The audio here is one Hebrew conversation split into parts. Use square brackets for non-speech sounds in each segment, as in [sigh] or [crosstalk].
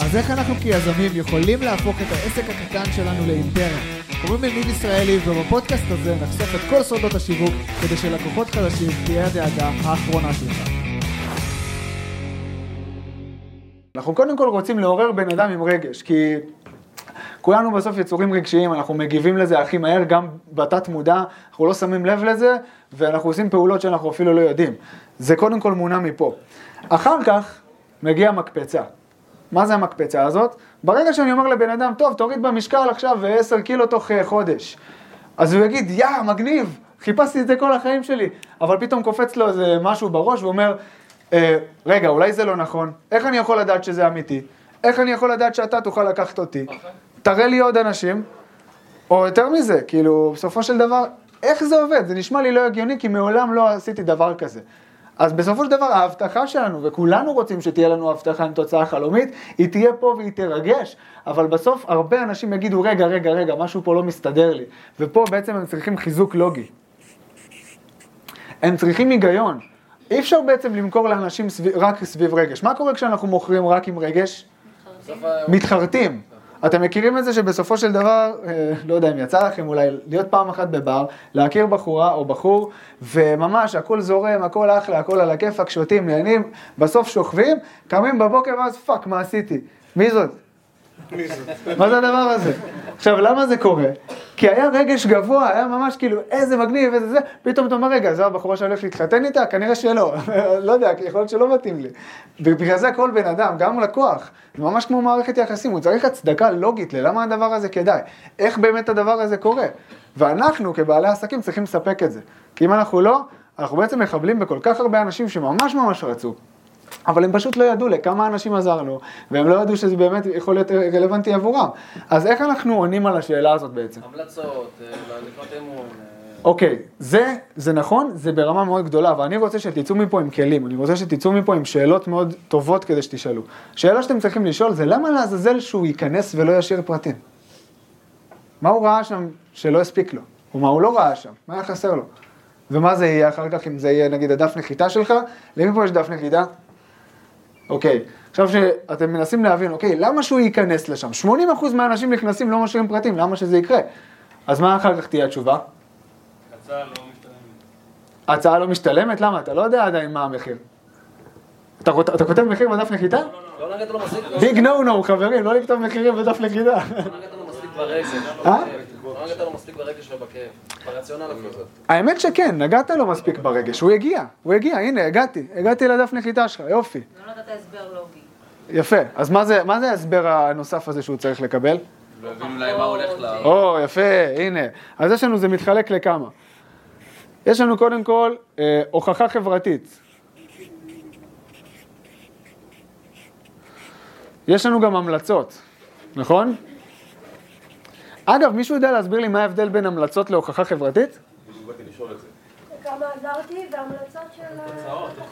אז איך אנחנו כיזמים יכולים להפוך את העסק הקטן שלנו לאימפריה? קוראים לי ניב ישראלי ובפודקאסט הזה נחשוף את כל סודות השיווק כדי שלקוחות חדשים תהיה הדאגה האחרונה שלך. אנחנו קודם כל רוצים לעורר בן אדם עם רגש, כי כולנו בסוף יצורים רגשיים, אנחנו מגיבים לזה הכי מהר, גם בתת מודע, אנחנו לא שמים לב לזה, ואנחנו עושים פעולות שאנחנו אפילו לא יודעים. זה קודם כל מונע מפה. אחר כך מגיעה מקפצה. מה זה המקפצה הזאת? ברגע שאני אומר לבן אדם, טוב, תוריד במשקל עכשיו 10 קילו תוך אה, חודש. אז הוא יגיד, יא, מגניב, חיפשתי את זה כל החיים שלי. אבל פתאום קופץ לו איזה משהו בראש ואומר, אה, רגע, אולי זה לא נכון, איך אני יכול לדעת שזה אמיתי? איך אני יכול לדעת שאתה תוכל לקחת אותי? תראה לי עוד אנשים, או יותר מזה, כאילו, בסופו של דבר, איך זה עובד? זה נשמע לי לא הגיוני, כי מעולם לא עשיתי דבר כזה. אז בסופו של דבר ההבטחה שלנו, וכולנו רוצים שתהיה לנו הבטחה עם תוצאה חלומית, היא תהיה פה והיא תרגש, אבל בסוף הרבה אנשים יגידו, רגע, רגע, רגע, משהו פה לא מסתדר לי. ופה בעצם הם צריכים חיזוק לוגי. הם צריכים היגיון. אי אפשר בעצם למכור לאנשים סביב, רק סביב רגש. מה קורה כשאנחנו מוכרים רק עם רגש? מתחרטים. אתם מכירים את זה שבסופו של דבר, אה, לא יודע אם יצא לכם אולי להיות פעם אחת בבר, להכיר בחורה או בחור, וממש הכל זורם, הכל אחלה, הכל על הכיפאק, שותים, נהנים, בסוף שוכבים, קמים בבוקר ואז fuck, מה עשיתי? מי זאת? [laughs] מה זה הדבר הזה? עכשיו, למה זה קורה? כי היה רגש גבוה, היה ממש כאילו, איזה מגניב, איזה זה, פתאום אתה אומר, רגע, זו הבחורה שהולך להתחתן איתה? כנראה שלא, [laughs] לא יודע, יכול להיות שלא מתאים לי. ובגלל זה כל בן אדם, גם לקוח, זה ממש כמו מערכת יחסים, הוא צריך הצדקה לוגית ללמה הדבר הזה כדאי, איך באמת הדבר הזה קורה. ואנחנו כבעלי עסקים צריכים לספק את זה. כי אם אנחנו לא, אנחנו בעצם מחבלים בכל כך הרבה אנשים שממש ממש רצו. אבל הם פשוט לא ידעו לכמה אנשים עזרנו, והם לא ידעו שזה באמת יכול להיות רלוונטי עבורם. אז איך אנחנו עונים על השאלה הזאת בעצם? המלצות, אה, לקנות אמון. אה, אוקיי, זה, זה נכון, זה ברמה מאוד גדולה, אבל אני רוצה שתצאו מפה עם כלים, אני רוצה שתצאו מפה עם שאלות מאוד טובות כדי שתשאלו. שאלה שאתם צריכים לשאול זה למה לעזאזל שהוא ייכנס ולא ישאיר פרטים? מה הוא ראה שם שלא הספיק לו? או מה הוא לא ראה שם? מה היה חסר לו? ומה זה יהיה אחר כך, אם זה יהיה נגיד הדף נחיתה שלך? למי פה יש דף נחיתה? אוקיי, עכשיו שאתם מנסים להבין, אוקיי, למה שהוא ייכנס לשם? 80% מהאנשים נכנסים, לא משאירים פרטים, למה שזה יקרה? אז מה אחר כך תהיה התשובה? הצעה לא משתלמת. ההצעה לא משתלמת? למה? אתה לא יודע עדיין מה המחיר. אתה, אתה כותב מחיר בדף נחיתה? לא נגעת לו מספיק, לא ביג נו נו, חברים, לא לכתוב מחירים בדף נחיתה. נגעת לו מספיק ברגש. לא נגעת לו מספיק ברגש ובכאב. ברציונל אפילו. האמת שכן, נגעת לו מספיק ברגש, הוא הגיע, הוא הגיע, הנה, הגעתי, הגעתי לדף נחיתה שלך, יופי. לא נתת הסבר לוגי. יפה, אז מה זה, מה זה ההסבר הנוסף הזה שהוא צריך לקבל? הבין אולי מה הולך ל... או, יפה, הנה. אז יש לנו, זה מתחלק לכמה. יש לנו קודם כל אה, הוכחה חברתית. יש לנו גם המלצות, נכון? אגב, מישהו יודע להסביר לי מה ההבדל בין המלצות להוכחה חברתית? כמה עזרתי והמלצות של...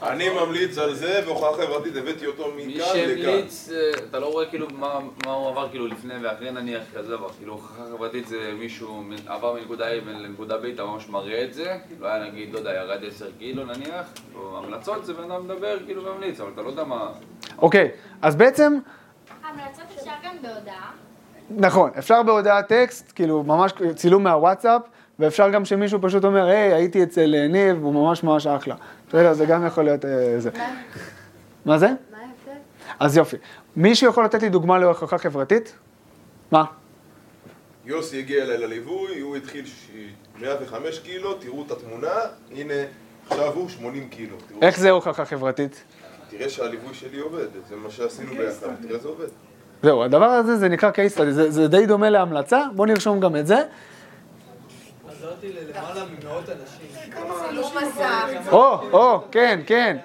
אני ממליץ על זה, והוכחה חברתית, הבאתי אותו מי מכאן לכאן. שהמליץ, אה, אתה לא רואה כאילו מה מה הוא עבר כאילו לפני ואחרי נניח כזה דבר, כאילו הוכחה חברתית זה מישהו עבר מנקודה A לנקודה B, אתה ממש מראה את זה, לא היה נגיד, לא יודע, ירד 10 קילו נניח, או המלצות זה בן אדם מדבר כאילו ממליץ, אבל אתה לא יודע מה... אוקיי, אז בעצם, המלצות אפשר גם בהודעה. נכון, אפשר בהודעת טקסט, כאילו ממש צילום מהוואטסאפ, ואפשר גם שמישהו פשוט אומר, היי, הייתי אצל אה, ניב, הוא ממש ממש אחלה. בסדר, זה גם יכול להיות אה, זה. מה זה? מה ההבדל? אז יופי. מישהו יכול לתת לי דוגמה להוכחה חברתית? מה? יוסי הגיע אליי לליווי, הוא התחיל ש- 105 קילו, תראו את התמונה, הנה, עכשיו הוא 80 קילו. איך זה הוכחה חברתית? תראה שהליווי שלי עובד, זה מה שעשינו ביחד, תראה זה עובד. זהו, הדבר הזה זה נקרא case study, זה, זה די דומה להמלצה, בואו נרשום גם את זה. עזרתי ללמעלה ממאות אנשים. או, או, כן, כן.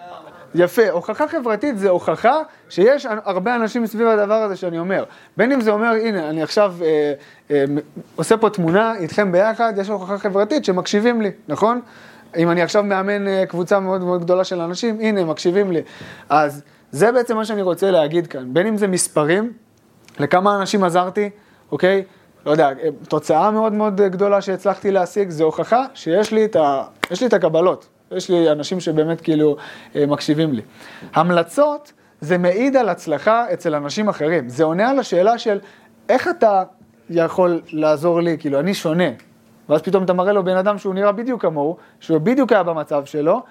יפה, הוכחה חברתית זה הוכחה שיש הרבה אנשים סביב הדבר הזה שאני אומר. בין אם זה אומר, הנה, אני עכשיו אה, אה, עושה פה תמונה איתכם ביחד, יש הוכחה חברתית שמקשיבים לי, נכון? אם אני עכשיו מאמן אה, קבוצה מאוד מאוד גדולה של אנשים, הנה, מקשיבים לי. אז זה בעצם מה שאני רוצה להגיד כאן, בין אם זה מספרים, לכמה אנשים עזרתי, אוקיי? לא יודע, תוצאה מאוד מאוד גדולה שהצלחתי להשיג, זה הוכחה שיש לי את, ה... יש לי את הקבלות. יש לי אנשים שבאמת כאילו אה, מקשיבים לי. המלצות זה מעיד על הצלחה אצל אנשים אחרים. זה עונה על השאלה של איך אתה יכול לעזור לי, כאילו, אני שונה. ואז פתאום אתה מראה לו בן אדם שהוא נראה בדיוק כמוהו, שהוא בדיוק היה במצב שלו,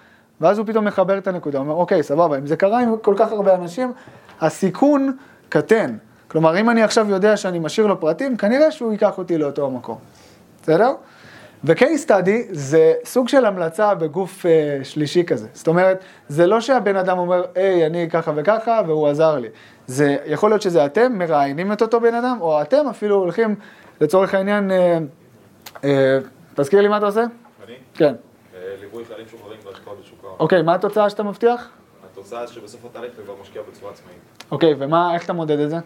ואז הוא פתאום מחבר את הנקודה, הוא אומר, אוקיי, סבבה, אם זה קרה עם כל כך הרבה אנשים, הסיכון קטן. כלומר, אם אני עכשיו יודע שאני משאיר לו פרטים, כנראה שהוא ייקח אותי לאותו המקום. בסדר? ו-case study זה סוג של המלצה בגוף uh, שלישי כזה. זאת אומרת, זה לא שהבן אדם אומר, היי, אני ככה וככה, והוא עזר לי. זה, יכול להיות שזה אתם מראיינים את אותו בן אדם, או אתם אפילו הולכים, לצורך העניין, uh, uh, תזכיר לי מה אתה עושה? אני? כן. אה, ליווי חיילים משוחררים והשקעות בשוק ההון. אוקיי, מה התוצאה שאתה מבטיח? התוצאה שבסוף התהליך אתה כבר משקיע בצורה עצמאית. אוקיי, ומה, איך אתה מודד את זה?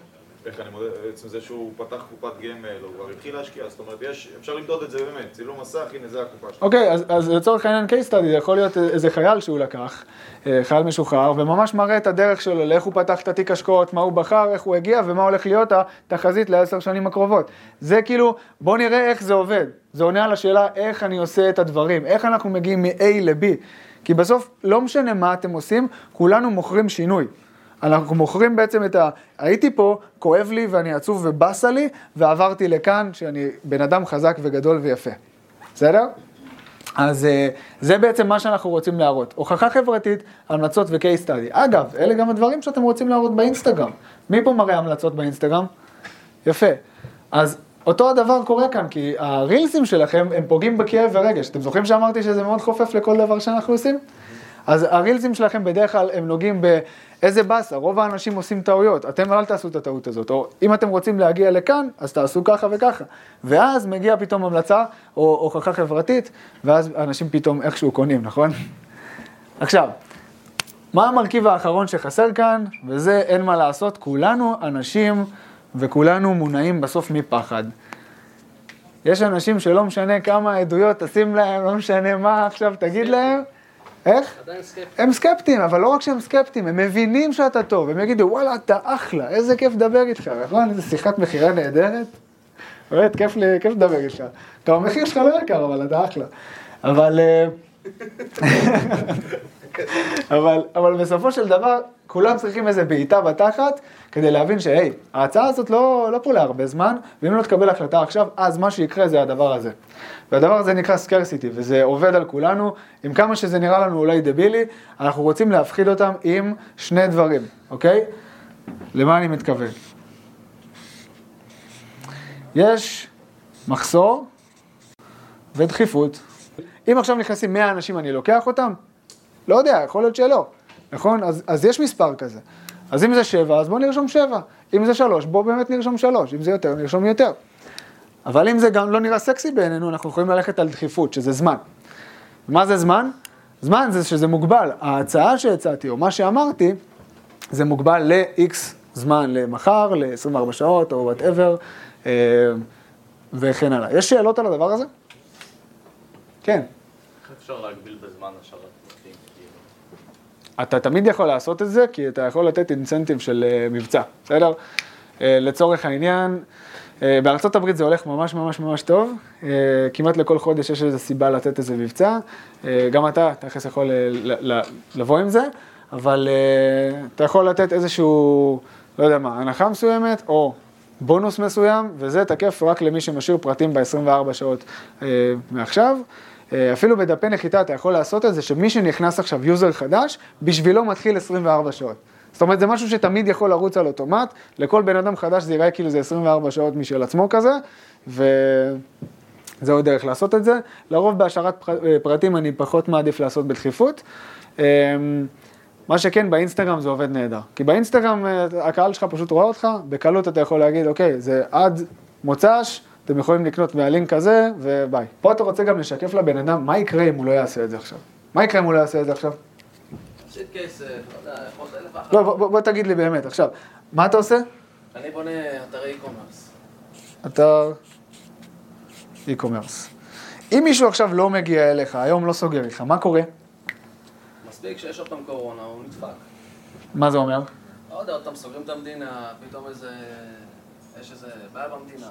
איך אני מודד, עצם זה שהוא פתח קופת גמל, הוא כבר התחיל להשקיע, זאת אומרת, יש, אפשר למדוד את זה באמת, צילום מסך, הנה זה הקופה שלו. אוקיי, אז, אז לצורך העניין case study, זה יכול להיות איזה חייל שהוא לקח, אה, חייל משוחרר, וממש מראה את הדרך שלו, לאיך הוא פתח את התיק השקעות, מה הוא בחר, איך הוא הגיע, ומה הולך להיות התחזית לעשר שנים הקרובות. זה כאילו, בואו נראה איך זה עובד. זה עונה על השאלה איך אני עושה את הדברים, איך אנחנו מגיעים מ-A ל-B. כי בסוף, לא משנה מה אתם עושים, כולנו מוכרים שינוי. אנחנו מוכרים בעצם את ה... הייתי פה, כואב לי ואני עצוב ובאסה לי, ועברתי לכאן שאני בן אדם חזק וגדול ויפה. בסדר? אז אה, זה בעצם מה שאנחנו רוצים להראות. הוכחה חברתית, המלצות ו-case study. אגב, אלה גם הדברים שאתם רוצים להראות באינסטגרם. מי פה מראה המלצות באינסטגרם? יפה. אז אותו הדבר קורה כאן, כי הרילסים שלכם הם פוגעים בכאב ורגש. אתם זוכרים שאמרתי שזה מאוד חופף לכל דבר שאנחנו עושים? אז הרילסים שלכם בדרך כלל הם נוגעים באיזה באסה, רוב האנשים עושים טעויות, אתם אל תעשו את הטעות הזאת, או אם אתם רוצים להגיע לכאן, אז תעשו ככה וככה. ואז מגיע פתאום המלצה, או הוכחה חברתית, ואז אנשים פתאום איכשהו קונים, נכון? עכשיו, מה המרכיב האחרון שחסר כאן, וזה אין מה לעשות, כולנו אנשים וכולנו מונעים בסוף מפחד. יש אנשים שלא משנה כמה עדויות תשים להם, לא משנה מה עכשיו תגיד להם, איך? עדיין סקפטי. הם סקפטיים, אבל לא רק שהם סקפטיים, הם מבינים שאתה טוב, הם יגידו, וואלה, אתה אחלה, איזה כיף לדבר איתך, נכון? איזה שיחת מכירה נהדרת. באמת, כיף, לי- כיף לדבר איתך. גם המחיר שלך לא יקר, אבל אתה אחלה. אבל... אבל, אבל בסופו של דבר, כולם צריכים איזה בעיטה בתחת, כדי להבין שהי, ההצעה הזאת לא, לא פה להרבה זמן, ואם לא תקבל החלטה עכשיו, אז מה שיקרה זה הדבר הזה. והדבר הזה נקרא סקרסיטי, וזה עובד על כולנו, עם כמה שזה נראה לנו אולי דבילי, אנחנו רוצים להפחיד אותם עם שני דברים, אוקיי? למה אני מתכוון? יש מחסור ודחיפות. אם עכשיו נכנסים 100 אנשים, אני לוקח אותם? לא יודע, יכול להיות שלא, נכון? אז, אז יש מספר כזה. אז אם זה 7, אז בואו נרשום 7. אם זה 3, בואו באמת נרשום 3. אם זה יותר, נרשום יותר. אבל אם זה גם לא נראה סקסי בעינינו, אנחנו יכולים ללכת על דחיפות, שזה זמן. מה זה זמן? זמן זה שזה מוגבל. ההצעה שהצעתי, או מה שאמרתי, זה מוגבל ל-X זמן, למחר, ל-24 שעות, או whatever, וכן הלאה. יש שאלות על הדבר הזה? כן. איך אפשר להגביל בזמן השארת? אתה תמיד יכול לעשות את זה, כי אתה יכול לתת incentive של אה, מבצע, בסדר? אה, לצורך העניין, אה, בארצות הברית זה הולך ממש ממש ממש טוב, כמעט לכל חודש יש איזו סיבה לתת איזה מבצע, גם אתה תכף יכול לבוא עם זה, אבל אתה יכול לתת איזשהו, לא יודע מה, הנחה מסוימת, או בונוס מסוים, וזה תקף רק למי שמשאיר פרטים ב-24 שעות מעכשיו. אה, אפילו בדפי נחיתה אתה יכול לעשות את זה, שמי שנכנס עכשיו user חדש, בשבילו מתחיל 24 שעות. זאת אומרת, זה משהו שתמיד יכול לרוץ על אוטומט, לכל בן אדם חדש זה ייראה כאילו זה 24 שעות משל עצמו כזה, וזה עוד דרך לעשות את זה. לרוב בהשארת אה, פרטים אני פחות מעדיף לעשות בדחיפות. אה, מה שכן, באינסטגרם זה עובד נהדר. כי באינסטגרם הקהל שלך פשוט רואה אותך, בקלות אתה יכול להגיד, אוקיי, זה עד מוצ"ש, אתם יכולים לקנות מהלינק הזה, וביי. פה אתה רוצה גם לשקף לבן אדם, מה יקרה אם הוא לא יעשה את זה עכשיו? מה יקרה אם הוא לא יעשה את זה עכשיו? תפסיד כסף, לא יודע, יכול אלף ואחת. לא, בוא, תגיד לי באמת, עכשיו, מה אתה עושה? אני בונה אתרי e-commerce. אתה e-commerce. אם מישהו עכשיו לא מגיע אליך, היום לא סוגר איתך, מה קורה? מספיק שיש עוד פעם קורונה, הוא נדפק. מה זה אומר? לא יודע, עוד פעם סוגרים את המדינה, פתאום איזה... יש איזה בעיה במדינה,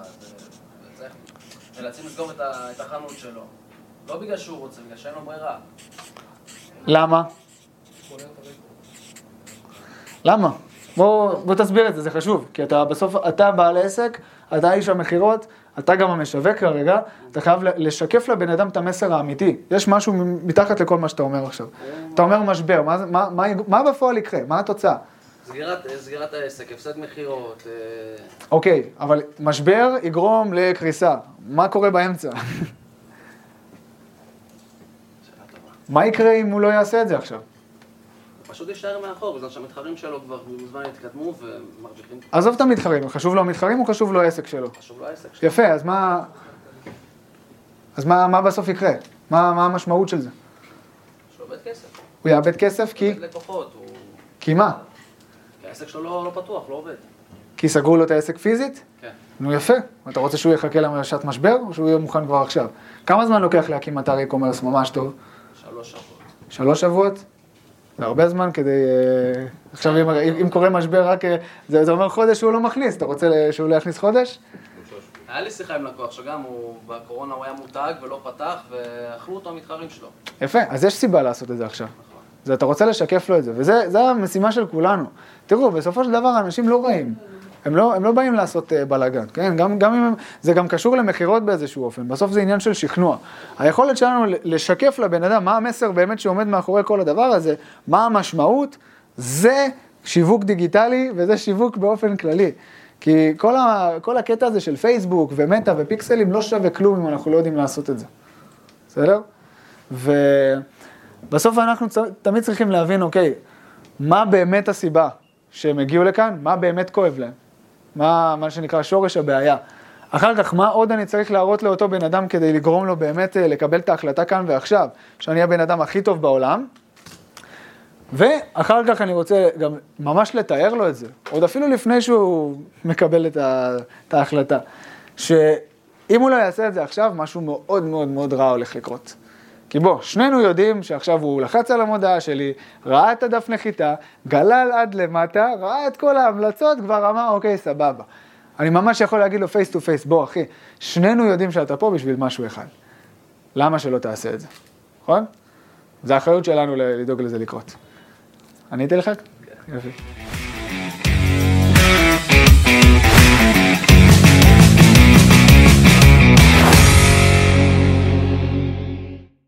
וצריך... נאלצים לסגור את החנות שלו. לא בגלל שהוא רוצה, בגלל שאין לו ברירה. למה? למה? בוא, בוא תסביר את זה, זה חשוב. כי אתה בסוף, אתה בעל עסק, אתה איש המכירות, אתה גם המשווק כרגע, אתה חייב לשקף לבן אדם את המסר האמיתי. יש משהו מתחת לכל מה שאתה אומר עכשיו. אתה אומר משבר, מה, מה, מה, מה בפועל יקרה? מה התוצאה? סגירת, סגירת העסק, הפסד מכירות. אה, אוקיי, אבל משבר יגרום לקריסה. מה קורה באמצע? [laughs] מה יקרה אם הוא לא יעשה את זה עכשיו? פשוט יישאר מאחור, בגלל שהמתחרים שלו כבר מזמן התקדמו ומרוויחים. עזוב את המתחרים, חשוב לו המתחרים או חשוב לו העסק שלו? חשוב לו העסק שלו. יפה, אז מה... אז מה, מה בסוף יקרה? מה, מה המשמעות של זה? שהוא יאבד כסף. הוא יאבד כסף כי? יאבד לקוחות. הוא... כי מה? העסק שלו לא, לא פתוח, לא עובד. כי סגרו לו את העסק פיזית? כן. נו יפה. אתה רוצה שהוא יחכה לשעת משבר, או שהוא יהיה מוכן כבר עכשיו? כמה זמן לוקח להקים אתר e-commerce ממש טוב? שלוש שבועות. שלוש שבועות? זה הרבה זמן כדי... אה, עכשיו אם, אם קורה משבר רק... אה, זה, זה אומר חודש שהוא לא מכניס, אתה רוצה שהוא לא יכניס חודש? היה לי שיחה עם לקוח שגם הוא, בקורונה הוא היה מותג ולא פתח, ואכלו אותו המתחרים שלו. יפה, אז יש סיבה לעשות את זה עכשיו. זה אתה רוצה לשקף לו את זה, וזה המשימה של כולנו. תראו, בסופו של דבר אנשים לא רעים. הם לא, הם לא באים לעשות uh, בלאגן, כן? גם, גם אם הם, זה גם קשור למכירות באיזשהו אופן, בסוף זה עניין של שכנוע. היכולת שלנו לשקף לבן אדם מה המסר באמת שעומד מאחורי כל הדבר הזה, מה המשמעות, זה שיווק דיגיטלי וזה שיווק באופן כללי. כי כל, ה, כל הקטע הזה של פייסבוק ומטא ופיקסלים לא שווה כלום אם אנחנו לא יודעים לעשות את זה. בסדר? ובסוף אנחנו תמיד צריכים להבין, אוקיי, מה באמת הסיבה שהם הגיעו לכאן, מה באמת כואב להם. מה, מה שנקרא שורש הבעיה. אחר כך, מה עוד אני צריך להראות לאותו בן אדם כדי לגרום לו באמת אה, לקבל את ההחלטה כאן ועכשיו, שאני הבן אדם הכי טוב בעולם, ואחר כך אני רוצה גם ממש לתאר לו את זה, עוד אפילו לפני שהוא מקבל את, ה, את ההחלטה, שאם הוא לא יעשה את זה עכשיו, משהו מאוד מאוד מאוד רע הולך לקרות. כי בוא, שנינו יודעים שעכשיו הוא לחץ על המודעה שלי, ראה את הדף נחיתה, גלל עד למטה, ראה את כל ההמלצות, כבר אמר, אוקיי, סבבה. אני ממש יכול להגיד לו face to face, בוא אחי, שנינו יודעים שאתה פה בשביל משהו אחד. למה שלא תעשה את זה? נכון? זה האחריות שלנו לדאוג לזה לקרות. עניתי לך? כן. יופי.